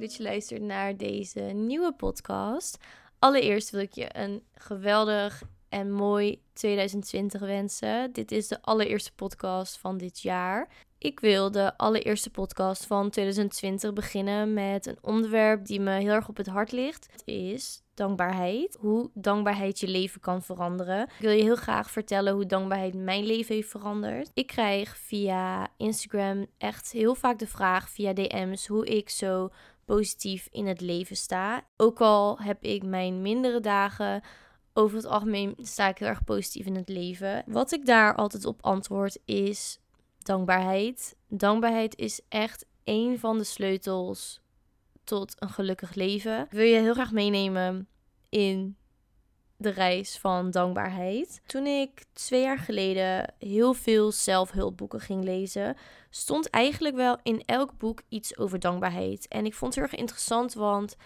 dat je luistert naar deze nieuwe podcast. Allereerst wil ik je een geweldig en mooi 2020 wensen. Dit is de allereerste podcast van dit jaar. Ik wil de allereerste podcast van 2020 beginnen met een onderwerp die me heel erg op het hart ligt. Het is dankbaarheid. Hoe dankbaarheid je leven kan veranderen. Ik wil je heel graag vertellen hoe dankbaarheid mijn leven heeft veranderd. Ik krijg via Instagram echt heel vaak de vraag via DM's hoe ik zo positief in het leven sta. Ook al heb ik mijn mindere dagen. Over het algemeen sta ik heel erg positief in het leven. Wat ik daar altijd op antwoord is dankbaarheid. Dankbaarheid is echt een van de sleutels tot een gelukkig leven. Wil je heel graag meenemen in de reis van dankbaarheid. Toen ik twee jaar geleden heel veel zelfhulpboeken ging lezen, stond eigenlijk wel in elk boek iets over dankbaarheid. En ik vond het heel erg interessant, want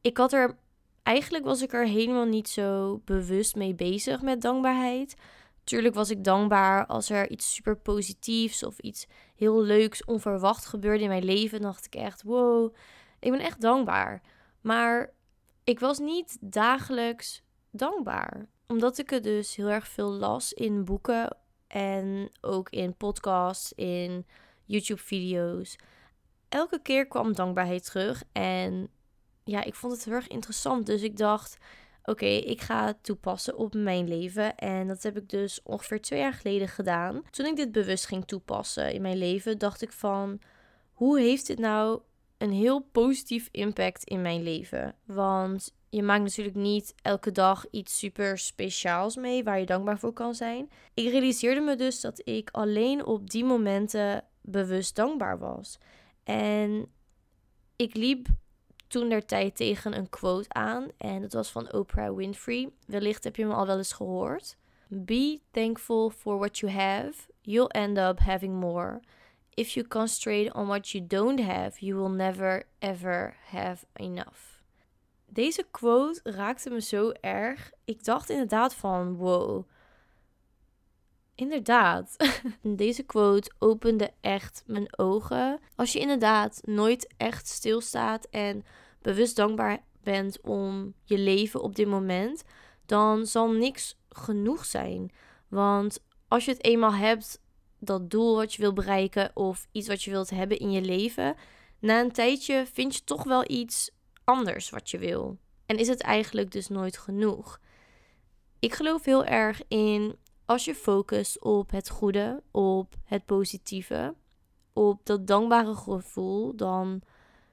ik had er eigenlijk was ik er helemaal niet zo bewust mee bezig met dankbaarheid. Tuurlijk was ik dankbaar als er iets super positiefs of iets heel leuks, onverwacht gebeurde in mijn leven. Dan dacht ik echt, wow, ik ben echt dankbaar. Maar ik was niet dagelijks dankbaar. Omdat ik het dus heel erg veel las in boeken en ook in podcasts, in YouTube-video's. Elke keer kwam dankbaarheid terug en ja, ik vond het heel erg interessant. Dus ik dacht, oké, ik ga het toepassen op mijn leven. En dat heb ik dus ongeveer twee jaar geleden gedaan. Toen ik dit bewust ging toepassen in mijn leven, dacht ik van, hoe heeft dit nou een heel positief impact in mijn leven? Want je maakt natuurlijk niet elke dag iets super speciaals mee waar je dankbaar voor kan zijn. Ik realiseerde me dus dat ik alleen op die momenten bewust dankbaar was. En ik liep toen der tijd tegen een quote aan. En dat was van Oprah Winfrey. Wellicht heb je hem al wel eens gehoord. Be thankful for what you have. You'll end up having more. If you concentrate on what you don't have, you will never ever have enough. Deze quote raakte me zo erg. Ik dacht inderdaad van wow. Inderdaad. Deze quote opende echt mijn ogen. Als je inderdaad nooit echt stilstaat en bewust dankbaar bent om je leven op dit moment, dan zal niks genoeg zijn. Want als je het eenmaal hebt, dat doel wat je wil bereiken of iets wat je wilt hebben in je leven, na een tijdje vind je toch wel iets anders wat je wil. En is het eigenlijk dus nooit genoeg? Ik geloof heel erg in als je focust op het goede, op het positieve, op dat dankbare gevoel, dan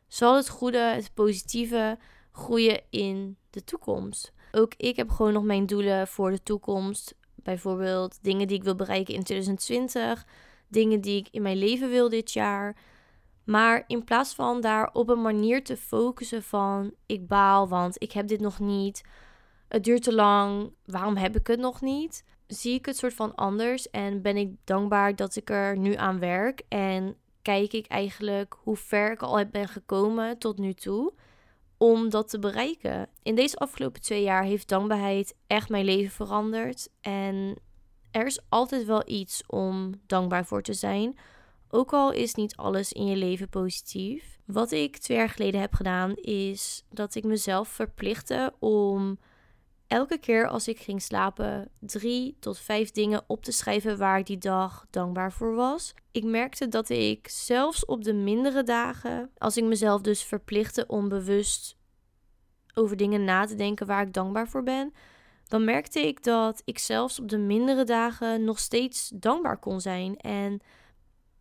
zal het goede, het positieve groeien in de toekomst. Ook ik heb gewoon nog mijn doelen voor de toekomst. Bijvoorbeeld dingen die ik wil bereiken in 2020, dingen die ik in mijn leven wil dit jaar. Maar in plaats van daar op een manier te focussen van ik baal, want ik heb dit nog niet. Het duurt te lang. Waarom heb ik het nog niet? Zie ik het soort van anders en ben ik dankbaar dat ik er nu aan werk en kijk ik eigenlijk hoe ver ik al ben gekomen tot nu toe om dat te bereiken. In deze afgelopen twee jaar heeft dankbaarheid echt mijn leven veranderd en er is altijd wel iets om dankbaar voor te zijn. Ook al is niet alles in je leven positief. Wat ik twee jaar geleden heb gedaan, is dat ik mezelf verplichtte om elke keer als ik ging slapen drie tot vijf dingen op te schrijven waar ik die dag dankbaar voor was. Ik merkte dat ik zelfs op de mindere dagen, als ik mezelf dus verplichtte om bewust over dingen na te denken waar ik dankbaar voor ben, dan merkte ik dat ik zelfs op de mindere dagen nog steeds dankbaar kon zijn en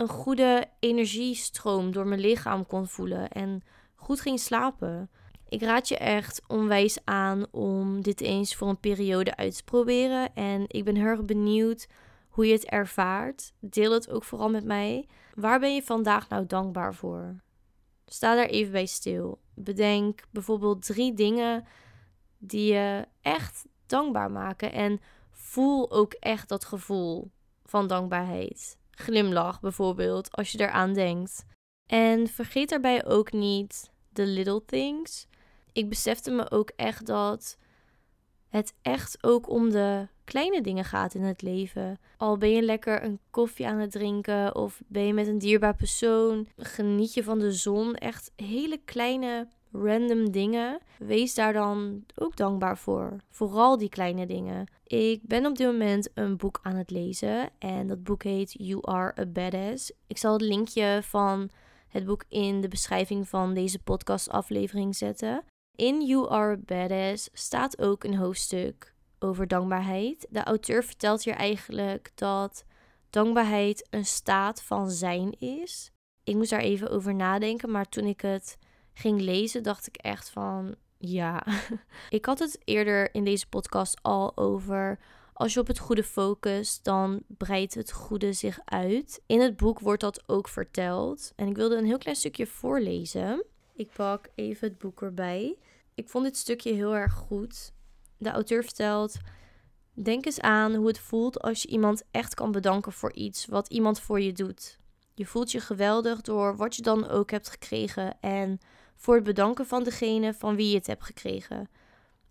een goede energiestroom door mijn lichaam kon voelen en goed ging slapen. Ik raad je echt onwijs aan om dit eens voor een periode uit te proberen. En ik ben heel erg benieuwd hoe je het ervaart. Deel het ook vooral met mij. Waar ben je vandaag nou dankbaar voor? Sta daar even bij stil. Bedenk bijvoorbeeld drie dingen die je echt dankbaar maken. En voel ook echt dat gevoel van dankbaarheid. Glimlach bijvoorbeeld als je eraan denkt. En vergeet daarbij ook niet de little things. Ik besefte me ook echt dat het echt ook om de kleine dingen gaat in het leven. Al ben je lekker een koffie aan het drinken of ben je met een dierbaar persoon, geniet je van de zon. Echt hele kleine random dingen. Wees daar dan ook dankbaar voor. Vooral die kleine dingen. Ik ben op dit moment een boek aan het lezen en dat boek heet You Are a Badass. Ik zal het linkje van het boek in de beschrijving van deze podcastaflevering zetten. In You Are a Badass staat ook een hoofdstuk over dankbaarheid. De auteur vertelt hier eigenlijk dat dankbaarheid een staat van zijn is. Ik moest daar even over nadenken, maar toen ik het ging lezen, dacht ik echt van ja. ik had het eerder in deze podcast al over. Als je op het goede focust, dan breidt het goede zich uit. In het boek wordt dat ook verteld. En ik wilde een heel klein stukje voorlezen. Ik pak even het boek erbij. Ik vond dit stukje heel erg goed. De auteur vertelt: Denk eens aan hoe het voelt als je iemand echt kan bedanken voor iets wat iemand voor je doet. Je voelt je geweldig door wat je dan ook hebt gekregen en voor het bedanken van degene van wie je het hebt gekregen.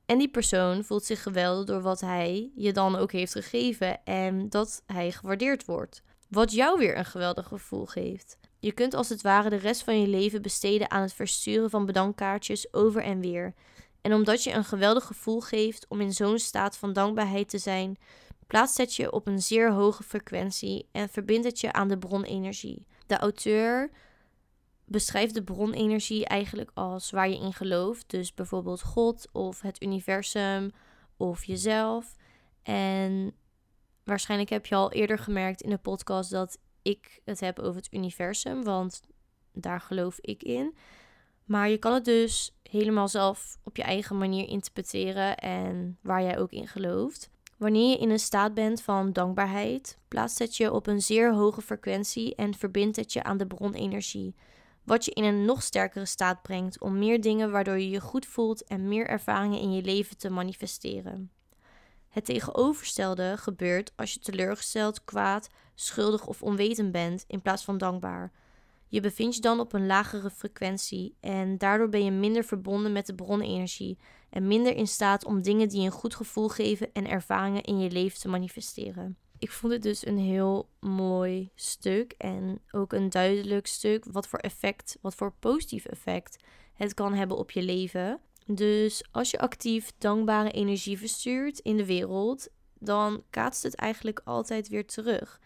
En die persoon voelt zich geweldig door wat hij je dan ook heeft gegeven en dat hij gewaardeerd wordt. Wat jou weer een geweldig gevoel geeft. Je kunt als het ware de rest van je leven besteden aan het versturen van bedankkaartjes over en weer. En omdat je een geweldig gevoel geeft om in zo'n staat van dankbaarheid te zijn, plaatst het je op een zeer hoge frequentie en verbindt het je aan de bronenergie. De auteur beschrijft de bronenergie eigenlijk als waar je in gelooft. Dus bijvoorbeeld God of het universum of jezelf. En waarschijnlijk heb je al eerder gemerkt in de podcast dat ik het heb over het universum, want daar geloof ik in. Maar je kan het dus helemaal zelf op je eigen manier interpreteren en waar jij ook in gelooft. Wanneer je in een staat bent van dankbaarheid, plaatst het je op een zeer hoge frequentie en verbindt het je aan de bronenergie. Wat je in een nog sterkere staat brengt om meer dingen waardoor je je goed voelt en meer ervaringen in je leven te manifesteren. Het tegenovergestelde gebeurt als je teleurgesteld, kwaad, schuldig of onwetend bent in plaats van dankbaar. Je bevindt je dan op een lagere frequentie en daardoor ben je minder verbonden met de bronenergie en minder in staat om dingen die een goed gevoel geven en ervaringen in je leven te manifesteren. Ik vond het dus een heel mooi stuk en ook een duidelijk stuk wat voor effect, wat voor positief effect het kan hebben op je leven. Dus als je actief dankbare energie verstuurt in de wereld, dan kaatst het eigenlijk altijd weer terug.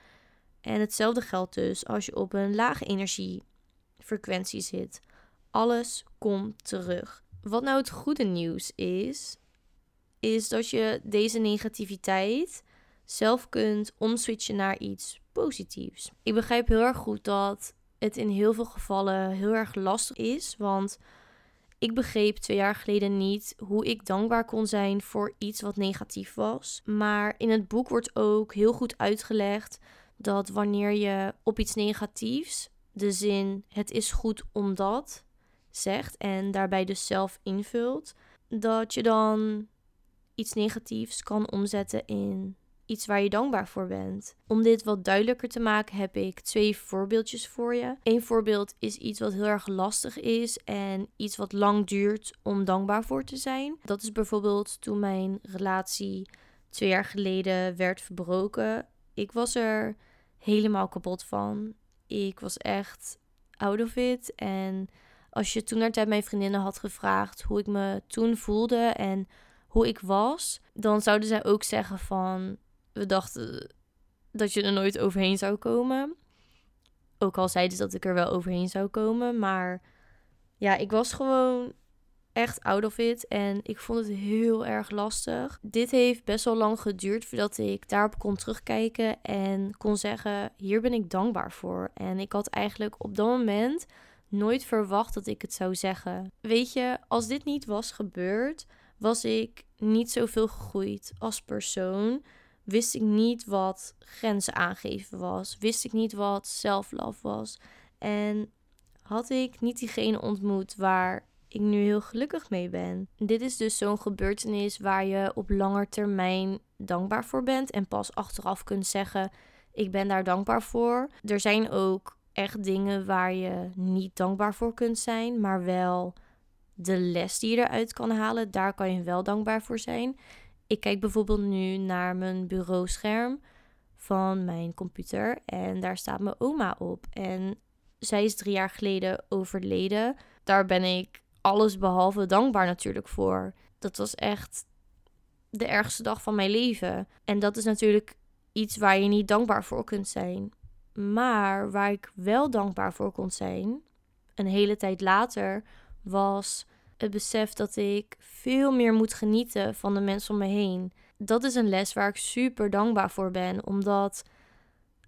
En hetzelfde geldt dus als je op een lage energiefrequentie zit. Alles komt terug. Wat nou het goede nieuws is, is dat je deze negativiteit zelf kunt omswitchen naar iets positiefs. Ik begrijp heel erg goed dat het in heel veel gevallen heel erg lastig is, want ik begreep twee jaar geleden niet hoe ik dankbaar kon zijn voor iets wat negatief was. Maar in het boek wordt ook heel goed uitgelegd dat wanneer je op iets negatiefs de zin het is goed omdat zegt en daarbij dus zelf invult, dat je dan iets negatiefs kan omzetten in iets waar je dankbaar voor bent. Om dit wat duidelijker te maken heb ik twee voorbeeldjes voor je. Eén voorbeeld is iets wat heel erg lastig is en iets wat lang duurt om dankbaar voor te zijn. Dat is bijvoorbeeld toen mijn relatie twee jaar geleden werd verbroken. Ik was er helemaal kapot van. Ik was echt out of it. En als je toen naar tijd mijn vriendinnen had gevraagd hoe ik me toen voelde en hoe ik was, dan zouden zij ook zeggen van we dachten dat je er nooit overheen zou komen. Ook al zeiden ze dat ik er wel overheen zou komen. Maar ja, ik was gewoon echt out of it. En ik vond het heel erg lastig. Dit heeft best wel lang geduurd voordat ik daarop kon terugkijken. En kon zeggen: hier ben ik dankbaar voor. En ik had eigenlijk op dat moment nooit verwacht dat ik het zou zeggen. Weet je, als dit niet was gebeurd, was ik niet zoveel gegroeid als persoon wist ik niet wat grenzen aangeven was. Wist ik niet wat self-love was. En had ik niet diegene ontmoet waar ik nu heel gelukkig mee ben. Dit is dus zo'n gebeurtenis waar je op langer termijn dankbaar voor bent en pas achteraf kunt zeggen: ik ben daar dankbaar voor. Er zijn ook echt dingen waar je niet dankbaar voor kunt zijn, maar wel de les die je eruit kan halen, daar kan je wel dankbaar voor zijn. Ik kijk bijvoorbeeld nu naar mijn bureauscherm van mijn computer en daar staat mijn oma op. En zij is drie jaar geleden overleden. Daar ben ik alles behalve dankbaar natuurlijk voor. Dat was echt de ergste dag van mijn leven. En dat is natuurlijk iets waar je niet dankbaar voor kunt zijn. Maar waar ik wel dankbaar voor kon zijn, een hele tijd later, was het besef dat ik veel meer moet genieten van de mensen om me heen. Dat is een les waar ik super dankbaar voor ben, omdat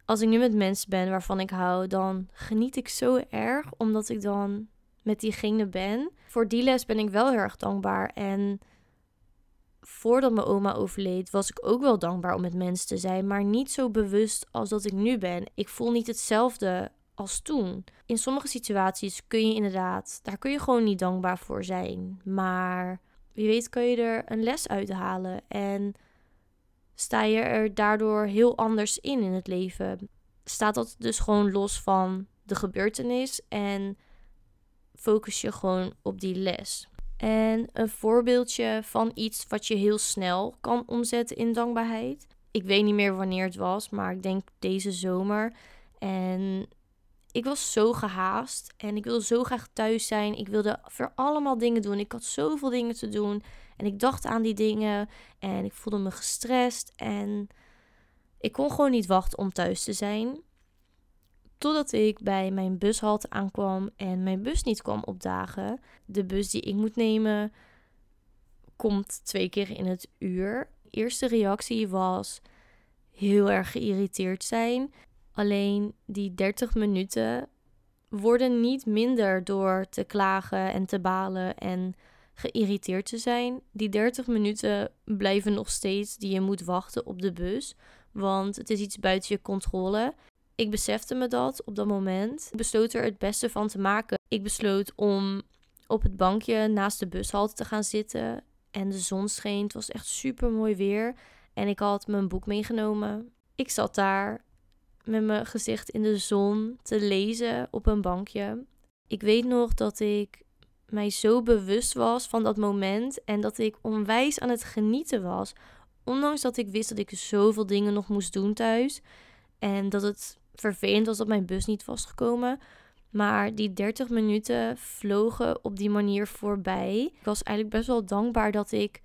als ik nu met mensen ben waarvan ik hou, dan geniet ik zo erg omdat ik dan met diegene ben. Voor die les ben ik wel heel erg dankbaar. En voordat mijn oma overleed, was ik ook wel dankbaar om met mensen te zijn, maar niet zo bewust als dat ik nu ben. Ik voel niet hetzelfde als toen. In sommige situaties kun je inderdaad, daar kun je gewoon niet dankbaar voor zijn. Maar wie weet kan je er een les uit halen en sta je er daardoor heel anders in in het leven. Staat dat dus gewoon los van de gebeurtenis en focus je gewoon op die les. En een voorbeeldje van iets wat je heel snel kan omzetten in dankbaarheid. Ik weet niet meer wanneer het was, maar ik denk deze zomer. En ik was zo gehaast en ik wilde zo graag thuis zijn. Ik wilde voor allemaal dingen doen. Ik had zoveel dingen te doen en ik dacht aan die dingen en ik voelde me gestrest en ik kon gewoon niet wachten om thuis te zijn. Totdat ik bij mijn bushalte aankwam en mijn bus niet kwam opdagen. De bus die ik moet nemen komt twee keer in het uur. Eerste reactie was heel erg geïrriteerd zijn. Alleen die 30 minuten worden niet minder door te klagen en te balen en geïrriteerd te zijn. Die 30 minuten blijven nog steeds die je moet wachten op de bus. Want het is iets buiten je controle. Ik besefte me dat op dat moment. Ik besloot er het beste van te maken. Ik besloot om op het bankje naast de bushalte te gaan zitten. En de zon scheen. Het was echt super mooi weer. En ik had mijn boek meegenomen. Ik zat daar met mijn gezicht in de zon te lezen op een bankje. Ik weet nog dat ik mij zo bewust was van dat moment en dat ik onwijs aan het genieten was. Ondanks dat ik wist dat ik zoveel dingen nog moest doen thuis en dat het vervelend was dat mijn bus niet was gekomen. Maar die 30 minuten vlogen op die manier voorbij. Ik was eigenlijk best wel dankbaar dat ik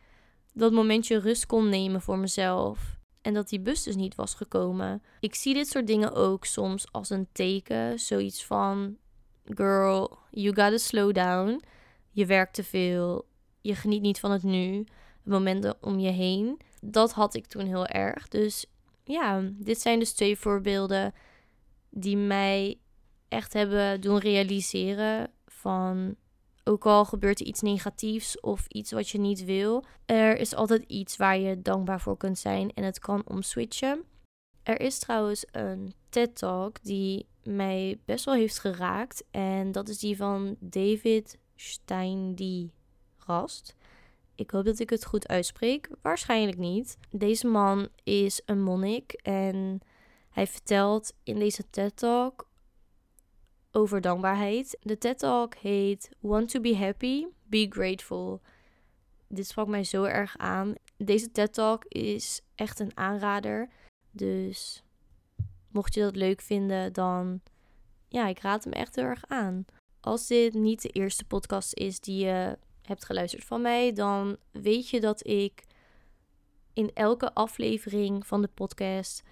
dat momentje rust kon nemen voor mezelf. En dat die bus dus niet was gekomen. Ik zie dit soort dingen ook soms als een teken. Zoiets van: Girl, you gotta slow down. Je werkt te veel. Je geniet niet van het nu. Momenten om je heen. Dat had ik toen heel erg. Dus ja, dit zijn dus twee voorbeelden die mij echt hebben doen realiseren van ook al gebeurt er iets negatiefs of iets wat je niet wil, er is altijd iets waar je dankbaar voor kunt zijn en het kan omswitchen. Er is trouwens een TED Talk die mij best wel heeft geraakt en dat is die van David Stein Rast. Ik hoop dat ik het goed uitspreek. Waarschijnlijk niet. Deze man is een monnik en hij vertelt in deze TED Talk over dankbaarheid. De TED Talk heet Want to be happy, be grateful. Dit sprak mij zo erg aan. Deze TED Talk is echt een aanrader. Dus mocht je dat leuk vinden, dan ja, ik raad hem echt heel erg aan. Als dit niet de eerste podcast is die je hebt geluisterd van mij, dan weet je dat ik in elke aflevering van de podcast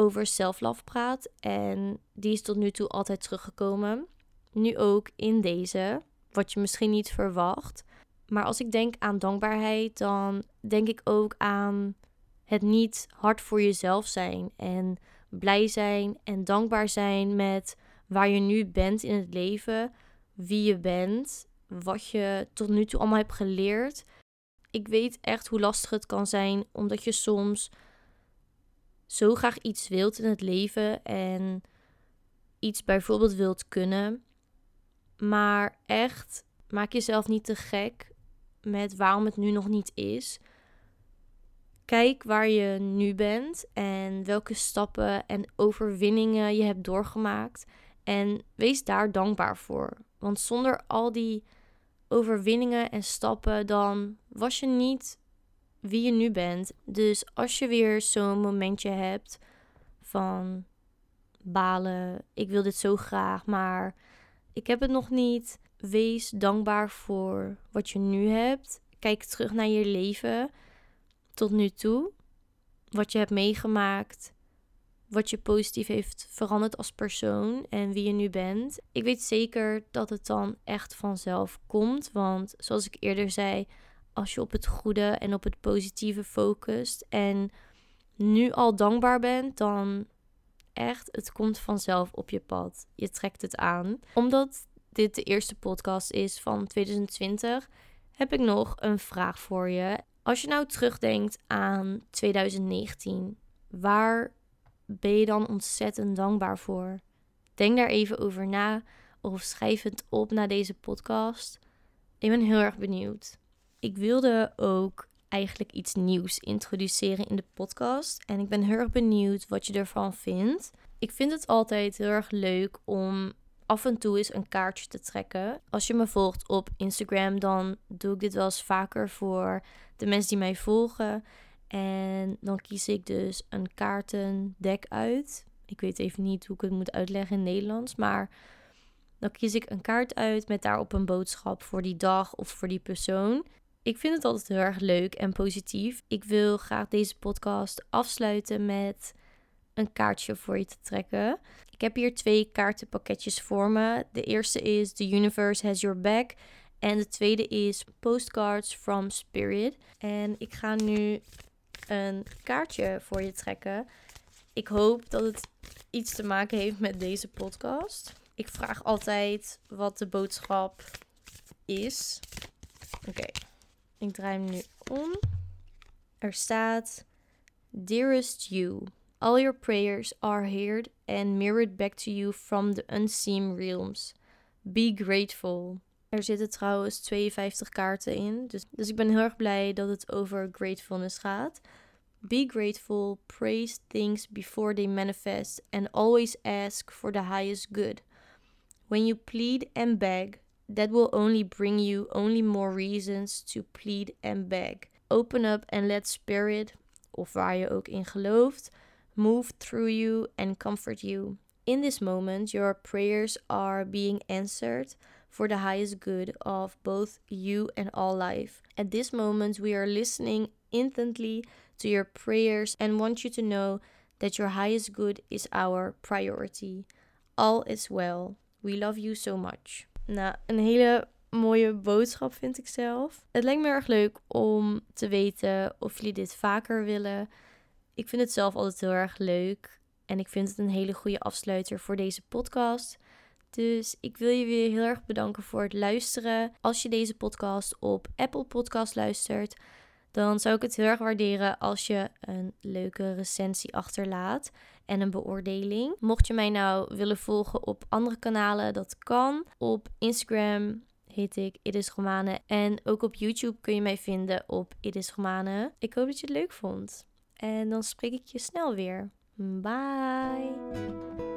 over self-love praat. En die is tot nu toe altijd teruggekomen. Nu ook in deze, wat je misschien niet verwacht. Maar als ik denk aan dankbaarheid, dan denk ik ook aan het niet hard voor jezelf zijn. En blij zijn en dankbaar zijn met waar je nu bent in het leven. Wie je bent. Wat je tot nu toe allemaal hebt geleerd. Ik weet echt hoe lastig het kan zijn, omdat je soms zo graag iets wilt in het leven en iets bijvoorbeeld wilt kunnen, maar echt maak jezelf niet te gek met waarom het nu nog niet is. Kijk waar je nu bent en welke stappen en overwinningen je hebt doorgemaakt. En wees daar dankbaar voor. Want zonder al die overwinningen en stappen, dan was je niet wie je nu bent. Dus als je weer zo'n momentje hebt van balen, ik wil dit zo graag, maar ik heb het nog niet. Wees dankbaar voor wat je nu hebt. Kijk terug naar je leven tot nu toe. Wat je hebt meegemaakt. Wat je positief heeft veranderd als persoon en wie je nu bent. Ik weet zeker dat het dan echt vanzelf komt. Want zoals ik eerder zei, als je op het goede en op het positieve focust en nu al dankbaar bent, dan echt, het komt vanzelf op je pad. Je trekt het aan. Omdat dit de eerste podcast is van 2020, heb ik nog een vraag voor je. Als je nou terugdenkt aan 2019, waar ben je dan ontzettend dankbaar voor? Denk daar even over na of schrijf het op na deze podcast. Ik ben heel erg benieuwd. Ik wilde ook eigenlijk iets nieuws introduceren in de podcast. En ik ben heel erg benieuwd wat je ervan vindt. Ik vind het altijd heel erg leuk om af en toe eens een kaartje te trekken. Als je me volgt op Instagram, dan doe ik dit wel eens vaker voor de mensen die mij volgen. En dan kies ik dus een kaartendek uit. Ik weet even niet hoe ik het moet uitleggen in Nederlands, maar dan kies ik een kaart uit met daarop een boodschap voor die dag of voor die persoon. Ik vind het altijd heel erg leuk en positief. Ik wil graag deze podcast afsluiten met een kaartje voor je te trekken. Ik heb hier twee kaartenpakketjes voor me. De eerste is The Universe Has Your Back. En de tweede is Postcards from Spirit. En ik ga nu een kaartje voor je trekken. Ik hoop dat het iets te maken heeft met deze podcast. Ik vraag altijd wat de boodschap is. Oké, ik draai hem nu om. Er staat: Dearest you. All your prayers are heard and mirrored back to you from the unseen realms. Be grateful. Er zitten trouwens 52 kaarten in, dus, dus ik ben heel erg blij dat het over gratefulness gaat. Be grateful, praise things before they manifest, and always ask for the highest good. When you plead and beg, that will only bring you only more reasons to plead and beg. Open up and let spirit, of waar je ook in gelooft, move through you and comfort you. In this moment, your prayers are being answered for the highest good of both you and all life. At this moment, we are listening intently to your prayers and want you to know that your highest good is our priority. All is well. We love you so much. Nou, een hele mooie boodschap vind ik zelf. Het lijkt me erg leuk om te weten of jullie dit vaker willen. Ik vind het zelf altijd heel erg leuk. En ik vind het een hele goede afsluiter voor deze podcast. Dus ik wil je weer heel erg bedanken voor het luisteren. Als je deze podcast op Apple Podcast luistert, dan zou ik het heel erg waarderen als je een leuke recensie achterlaat en een beoordeling. Mocht je mij nou willen volgen op andere kanalen, dat kan. Op Instagram heet ik It is Romane en ook op YouTube kun je mij vinden op It is Romane. Ik hoop dat je het leuk vond. En dan spreek ik je snel weer. Bye!